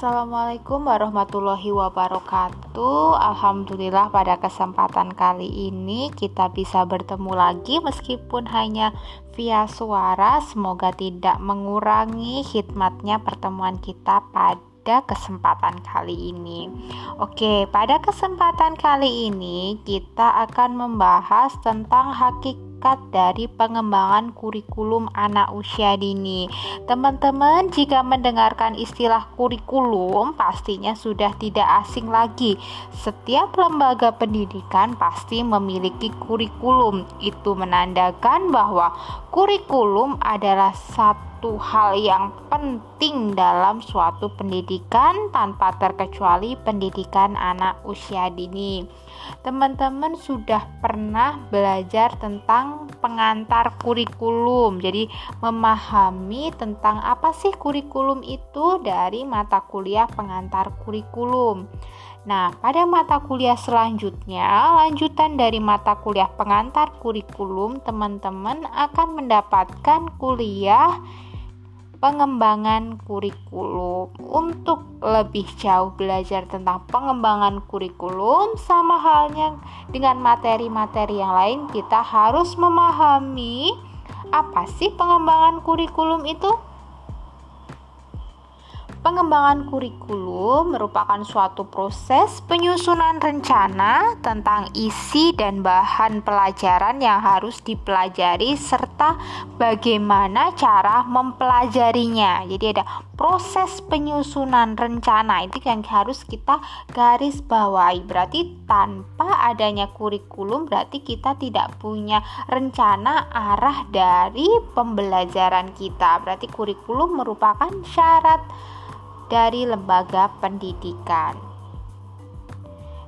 Assalamualaikum warahmatullahi wabarakatuh. Alhamdulillah, pada kesempatan kali ini kita bisa bertemu lagi, meskipun hanya via suara. Semoga tidak mengurangi hikmatnya pertemuan kita pada kesempatan kali ini. Oke, pada kesempatan kali ini kita akan membahas tentang hakikat hakikat dari pengembangan kurikulum anak usia dini. Teman-teman, jika mendengarkan istilah kurikulum, pastinya sudah tidak asing lagi. Setiap lembaga pendidikan pasti memiliki kurikulum. Itu menandakan bahwa kurikulum adalah satu hal yang penting dalam suatu pendidikan tanpa terkecuali pendidikan anak usia dini teman-teman sudah pernah belajar tentang pengantar kurikulum. Jadi, memahami tentang apa sih kurikulum itu dari mata kuliah pengantar kurikulum. Nah, pada mata kuliah selanjutnya, lanjutan dari mata kuliah pengantar kurikulum, teman-teman akan mendapatkan kuliah pengembangan kurikulum. Untuk lebih jauh belajar tentang pengembangan kurikulum, sama halnya dengan materi-materi yang lain, kita harus memahami apa sih pengembangan kurikulum itu. Pengembangan kurikulum merupakan suatu proses penyusunan rencana tentang isi dan bahan pelajaran yang harus dipelajari serta bagaimana cara mempelajarinya. Jadi ada proses penyusunan rencana itu yang harus kita garis bawahi. Berarti tanpa adanya kurikulum berarti kita tidak punya rencana arah dari pembelajaran kita. Berarti kurikulum merupakan syarat dari lembaga pendidikan.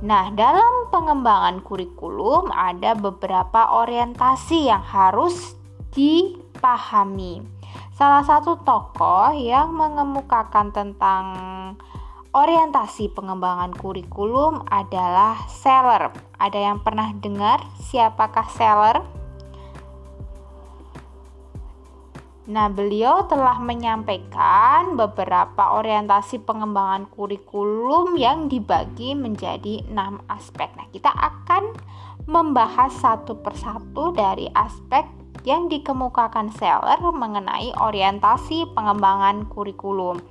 Nah, dalam pengembangan kurikulum ada beberapa orientasi yang harus dipahami. Salah satu tokoh yang mengemukakan tentang orientasi pengembangan kurikulum adalah Seller. Ada yang pernah dengar siapakah Seller? Nah, beliau telah menyampaikan beberapa orientasi pengembangan kurikulum yang dibagi menjadi enam aspek. Nah, kita akan membahas satu persatu dari aspek yang dikemukakan Seller mengenai orientasi pengembangan kurikulum.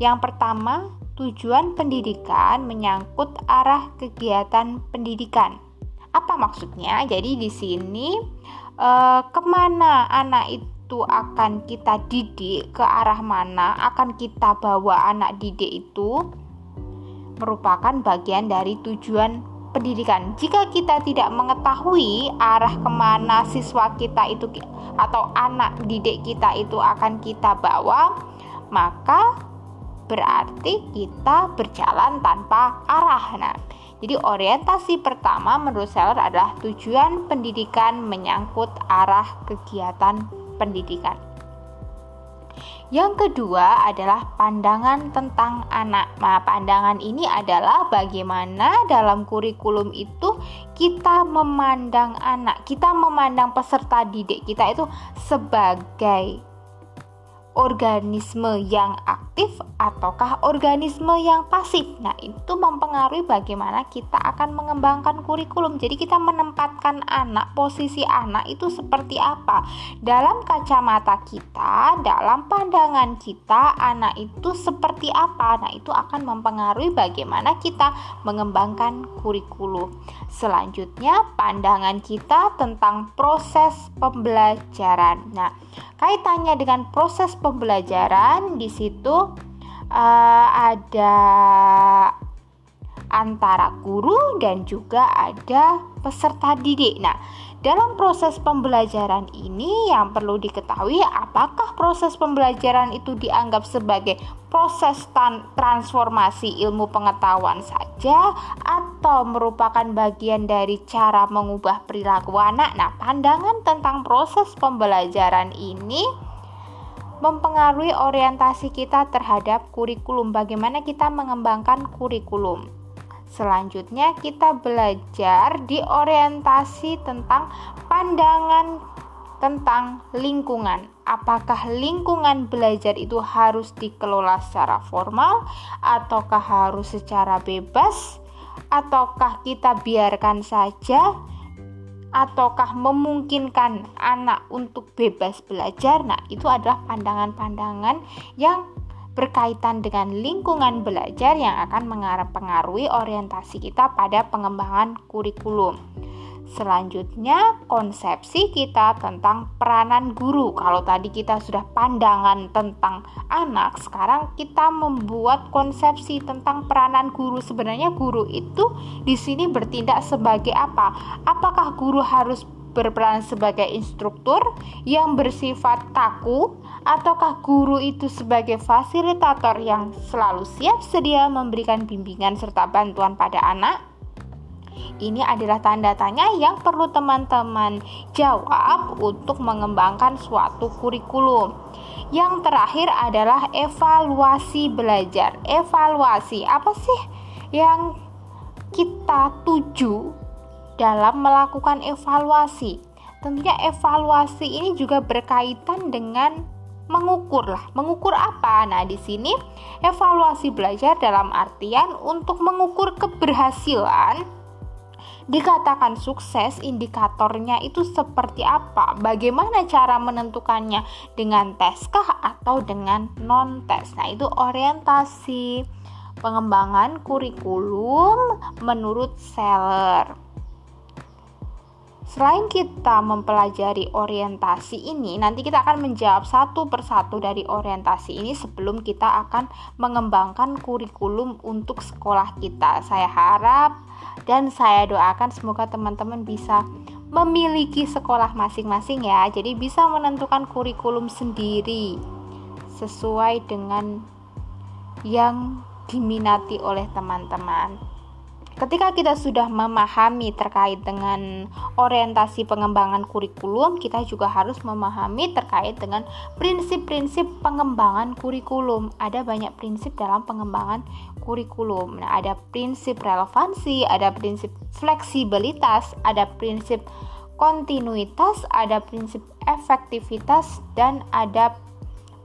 Yang pertama, tujuan pendidikan menyangkut arah kegiatan pendidikan. Apa maksudnya? Jadi di sini eh, ke mana anak itu itu akan kita didik ke arah mana, akan kita bawa anak didik itu merupakan bagian dari tujuan pendidikan. Jika kita tidak mengetahui arah ke mana siswa kita itu atau anak didik kita itu akan kita bawa, maka berarti kita berjalan tanpa arah. Nah, jadi orientasi pertama menurut saya adalah tujuan pendidikan menyangkut arah kegiatan pendidikan. Yang kedua adalah pandangan tentang anak. Nah, pandangan ini adalah bagaimana dalam kurikulum itu kita memandang anak, kita memandang peserta didik kita itu sebagai organisme yang aktif ataukah organisme yang pasif. Nah, itu mempengaruhi bagaimana kita akan mengembangkan kurikulum. Jadi kita menempatkan anak, posisi anak itu seperti apa? Dalam kacamata kita, dalam pandangan kita, anak itu seperti apa? Nah, itu akan mempengaruhi bagaimana kita mengembangkan kurikulum. Selanjutnya, pandangan kita tentang proses pembelajaran. Nah, kaitannya dengan proses pembelajaran di situ uh, ada antara guru dan juga ada peserta didik. Nah, dalam proses pembelajaran ini yang perlu diketahui apakah proses pembelajaran itu dianggap sebagai proses transformasi ilmu pengetahuan saja atau merupakan bagian dari cara mengubah perilaku anak. Nah, pandangan tentang proses pembelajaran ini mempengaruhi orientasi kita terhadap kurikulum. Bagaimana kita mengembangkan kurikulum? Selanjutnya kita belajar di orientasi tentang pandangan tentang lingkungan. Apakah lingkungan belajar itu harus dikelola secara formal ataukah harus secara bebas? Ataukah kita biarkan saja ataukah memungkinkan anak untuk bebas belajar? Nah, itu adalah pandangan-pandangan yang berkaitan dengan lingkungan belajar yang akan mengaruhi orientasi kita pada pengembangan kurikulum. Selanjutnya, konsepsi kita tentang peranan guru. Kalau tadi kita sudah pandangan tentang anak, sekarang kita membuat konsepsi tentang peranan guru. Sebenarnya guru itu di sini bertindak sebagai apa? Apakah guru harus berperan sebagai instruktur yang bersifat kaku ataukah guru itu sebagai fasilitator yang selalu siap sedia memberikan bimbingan serta bantuan pada anak? Ini adalah tanda tanya yang perlu teman-teman jawab untuk mengembangkan suatu kurikulum. Yang terakhir adalah evaluasi belajar. Evaluasi apa sih yang kita tuju dalam melakukan evaluasi? Tentunya evaluasi ini juga berkaitan dengan mengukur lah. Mengukur apa? Nah, di sini evaluasi belajar dalam artian untuk mengukur keberhasilan dikatakan sukses indikatornya itu seperti apa? Bagaimana cara menentukannya? Dengan tes kah atau dengan non tes nah itu orientasi pengembangan kurikulum menurut seller. Selain kita mempelajari orientasi ini, nanti kita akan menjawab satu persatu dari orientasi ini sebelum kita akan mengembangkan kurikulum untuk sekolah kita. Saya harap dan saya doakan semoga teman-teman bisa memiliki sekolah masing-masing ya. Jadi bisa menentukan kurikulum sendiri sesuai dengan yang diminati oleh teman-teman. Ketika kita sudah memahami terkait dengan orientasi pengembangan kurikulum, kita juga harus memahami terkait dengan prinsip-prinsip pengembangan kurikulum. Ada banyak prinsip dalam pengembangan kurikulum. Nah, ada prinsip relevansi, ada prinsip fleksibilitas, ada prinsip kontinuitas, ada prinsip efektivitas dan ada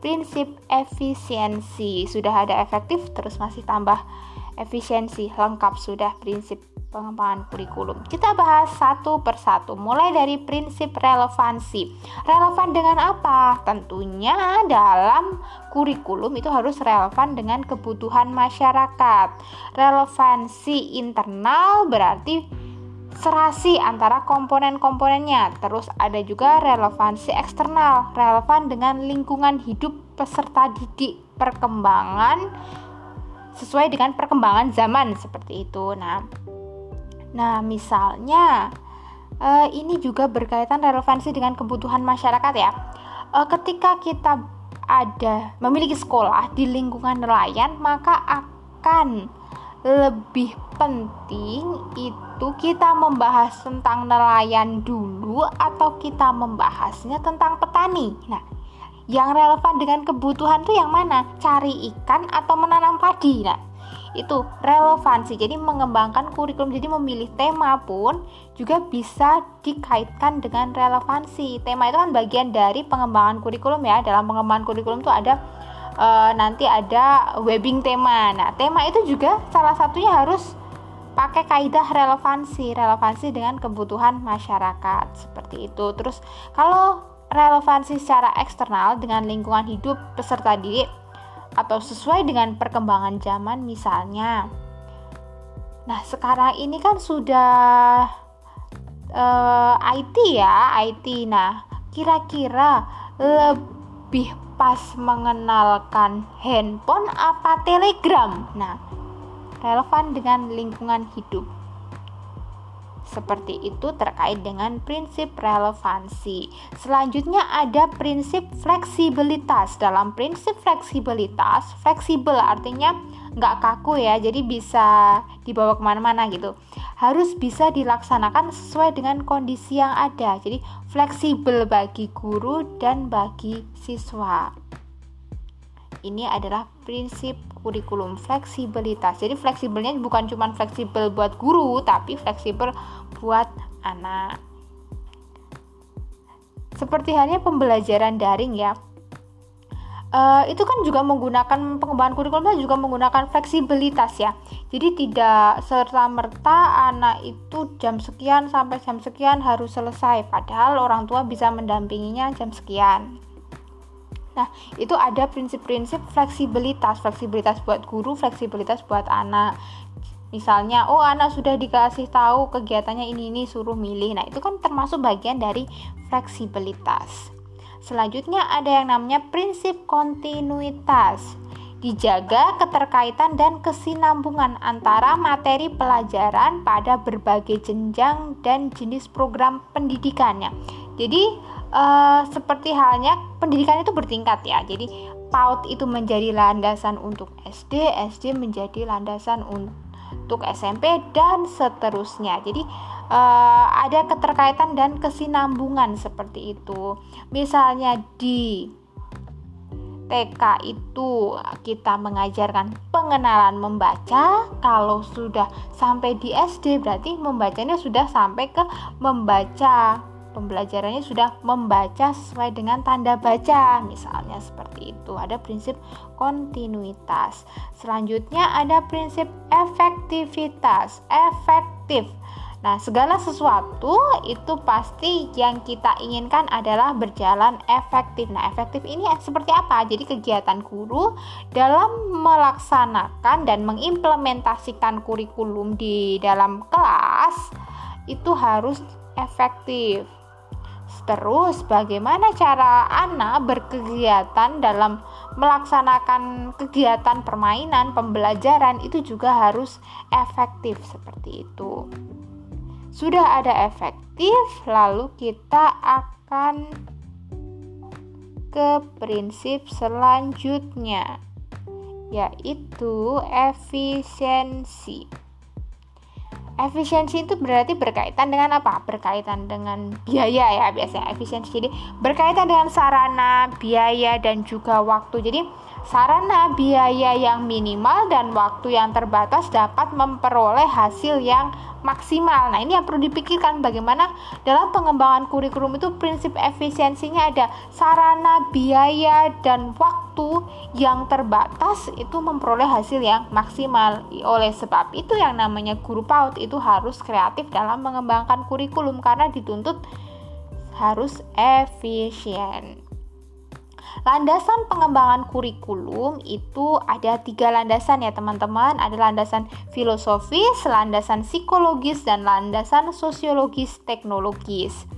prinsip efisiensi. Sudah ada efektif terus masih tambah efisiensi lengkap sudah prinsip pengembangan kurikulum. Kita bahas satu persatu, mulai dari prinsip relevansi. Relevan dengan apa? Tentunya dalam kurikulum itu harus relevan dengan kebutuhan masyarakat. Relevansi internal berarti serasi antara komponen-komponennya. Terus ada juga relevansi eksternal, relevan dengan lingkungan hidup peserta didik, perkembangan sesuai dengan perkembangan zaman seperti itu. Nah, nah misalnya uh, ini juga berkaitan relevansi dengan kebutuhan masyarakat ya. Uh, ketika kita ada memiliki sekolah di lingkungan nelayan, maka akan lebih penting itu kita membahas tentang nelayan dulu atau kita membahasnya tentang petani. Nah, yang relevan dengan kebutuhan tuh yang mana? Cari ikan atau menanam padi nah itu relevansi. Jadi mengembangkan kurikulum jadi memilih tema pun juga bisa dikaitkan dengan relevansi. Tema itu kan bagian dari pengembangan kurikulum ya. Dalam pengembangan kurikulum tuh ada e, nanti ada webbing tema. Nah tema itu juga salah satunya harus pakai kaidah relevansi. Relevansi dengan kebutuhan masyarakat. Seperti itu. Terus kalau relevansi secara eksternal dengan lingkungan hidup peserta didik atau sesuai dengan perkembangan zaman misalnya. Nah, sekarang ini kan sudah uh, eh, IT ya, IT. Nah, kira-kira lebih pas mengenalkan handphone apa Telegram? Nah, relevan dengan lingkungan hidup. Seperti itu terkait dengan prinsip relevansi. Selanjutnya ada prinsip fleksibilitas. Dalam prinsip fleksibilitas, fleksibel artinya nggak kaku ya, jadi bisa dibawa ke mana-mana gitu. Harus bisa dilaksanakan sesuai dengan kondisi yang ada. Jadi fleksibel bagi guru dan bagi siswa. Ini adalah prinsip kurikulum fleksibilitas. Jadi fleksibelnya bukan cuma fleksibel buat guru, tapi fleksibel buat anak. seperti halnya pembelajaran daring ya uh, itu kan juga menggunakan pengembangan kurikulum juga menggunakan fleksibilitas ya. Jadi tidak serta merta anak itu jam sekian sampai jam sekian harus selesai, padahal orang tua bisa mendampinginya jam sekian. Nah, itu ada prinsip-prinsip fleksibilitas, fleksibilitas buat guru, fleksibilitas buat anak. Misalnya, oh anak sudah dikasih tahu kegiatannya ini ini suruh milih. Nah, itu kan termasuk bagian dari fleksibilitas. Selanjutnya ada yang namanya prinsip kontinuitas. Dijaga keterkaitan dan kesinambungan antara materi pelajaran pada berbagai jenjang dan jenis program pendidikannya. Jadi uh, seperti halnya pendidikan itu bertingkat ya. Jadi PAUD itu menjadi landasan untuk SD, SD menjadi landasan untuk SMP dan seterusnya. Jadi uh, ada keterkaitan dan kesinambungan seperti itu. Misalnya di TK itu kita mengajarkan pengenalan membaca, kalau sudah sampai di SD berarti membacanya sudah sampai ke membaca. Pembelajarannya sudah membaca sesuai dengan tanda baca, misalnya seperti itu. Ada prinsip kontinuitas. Selanjutnya ada prinsip efektivitas. Efektif Nah, segala sesuatu itu pasti yang kita inginkan adalah berjalan efektif. Nah, efektif ini seperti apa? Jadi kegiatan guru dalam melaksanakan dan mengimplementasikan kurikulum di dalam kelas itu harus efektif. Terus, bagaimana cara anak berkegiatan dalam melaksanakan kegiatan permainan, pembelajaran itu juga harus efektif seperti itu sudah ada efektif, lalu kita akan ke prinsip selanjutnya, yaitu efisiensi. Efisiensi itu berarti berkaitan dengan apa? Berkaitan dengan biaya ya biasanya efisiensi. Jadi berkaitan dengan sarana, biaya dan juga waktu. Jadi sarana, biaya yang minimal dan waktu yang terbatas dapat memperoleh hasil yang maksimal. Nah, ini yang perlu dipikirkan bagaimana dalam pengembangan kurikulum itu prinsip efisiensinya ada sarana, biaya dan waktu yang terbatas itu memperoleh hasil yang maksimal. Oleh sebab itu yang namanya guru PAUD itu harus kreatif dalam mengembangkan kurikulum karena dituntut harus efisien. Landasan pengembangan kurikulum itu ada tiga landasan ya teman-teman. Ada landasan filosofis, landasan psikologis, dan landasan sosiologis teknologis.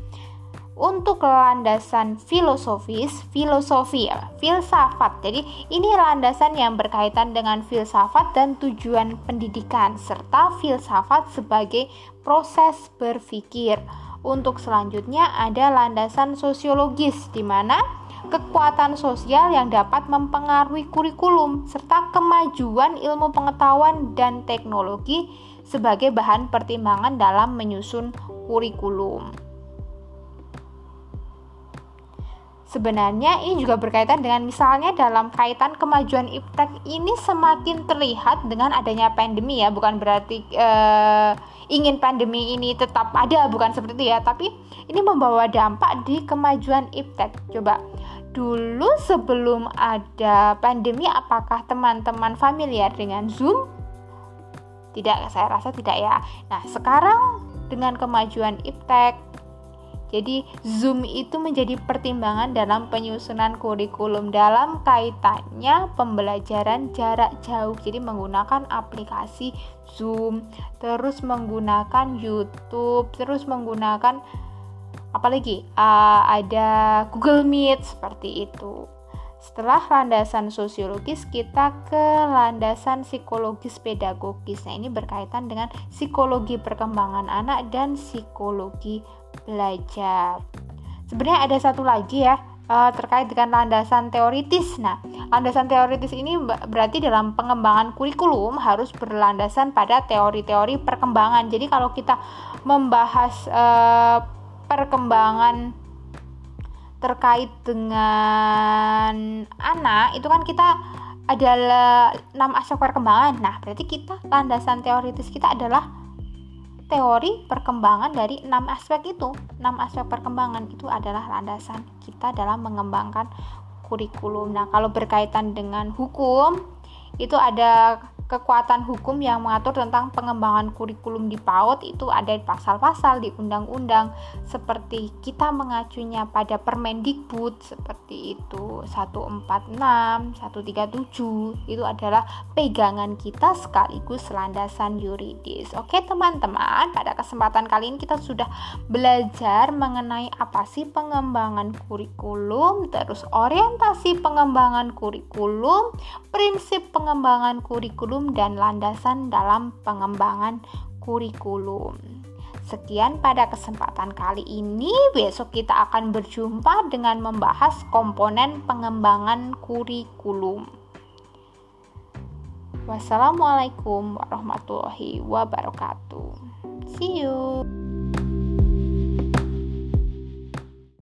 Untuk landasan filosofis, filosofi ya, filsafat. Jadi ini landasan yang berkaitan dengan filsafat dan tujuan pendidikan serta filsafat sebagai proses berpikir. Untuk selanjutnya ada landasan sosiologis di mana kekuatan sosial yang dapat mempengaruhi kurikulum, serta kemajuan ilmu pengetahuan dan teknologi sebagai bahan pertimbangan dalam menyusun kurikulum. Sebenarnya ini juga berkaitan dengan misalnya dalam kaitan kemajuan iptek ini semakin terlihat dengan adanya pandemi ya, bukan berarti uh, ingin pandemi ini tetap ada, bukan seperti itu ya, tapi ini membawa dampak di kemajuan iptek. Coba dulu sebelum ada pandemi apakah teman-teman familiar dengan Zoom? Tidak, saya rasa tidak ya. Nah, sekarang dengan kemajuan iptek jadi Zoom itu menjadi pertimbangan dalam penyusunan kurikulum dalam kaitannya pembelajaran jarak jauh. Jadi menggunakan aplikasi Zoom, terus menggunakan YouTube, terus menggunakan apalagi uh, ada Google Meet seperti itu. Setelah landasan sosiologis, kita ke landasan psikologis pedagogis. Nah, ini berkaitan dengan psikologi perkembangan anak dan psikologi belajar. Sebenarnya ada satu lagi ya, uh, terkait dengan landasan teoritis. Nah, landasan teoritis ini berarti dalam pengembangan kurikulum harus berlandasan pada teori-teori perkembangan. Jadi kalau kita membahas uh, perkembangan terkait dengan anak itu kan kita adalah enam aspek perkembangan. Nah, berarti kita landasan teoritis kita adalah teori perkembangan dari enam aspek itu. Enam aspek perkembangan itu adalah landasan kita dalam mengembangkan kurikulum. Nah, kalau berkaitan dengan hukum, itu ada kekuatan hukum yang mengatur tentang pengembangan kurikulum di PAUD itu ada di pasal-pasal di undang-undang seperti kita mengacunya pada Permendikbud seperti itu 146, 137 itu adalah pegangan kita sekaligus landasan yuridis. Oke teman-teman, pada kesempatan kali ini kita sudah belajar mengenai apa sih pengembangan kurikulum, terus orientasi pengembangan kurikulum, prinsip pengembangan kurikulum kurikulum dan landasan dalam pengembangan kurikulum. Sekian pada kesempatan kali ini. Besok kita akan berjumpa dengan membahas komponen pengembangan kurikulum. Wassalamualaikum warahmatullahi wabarakatuh. See you.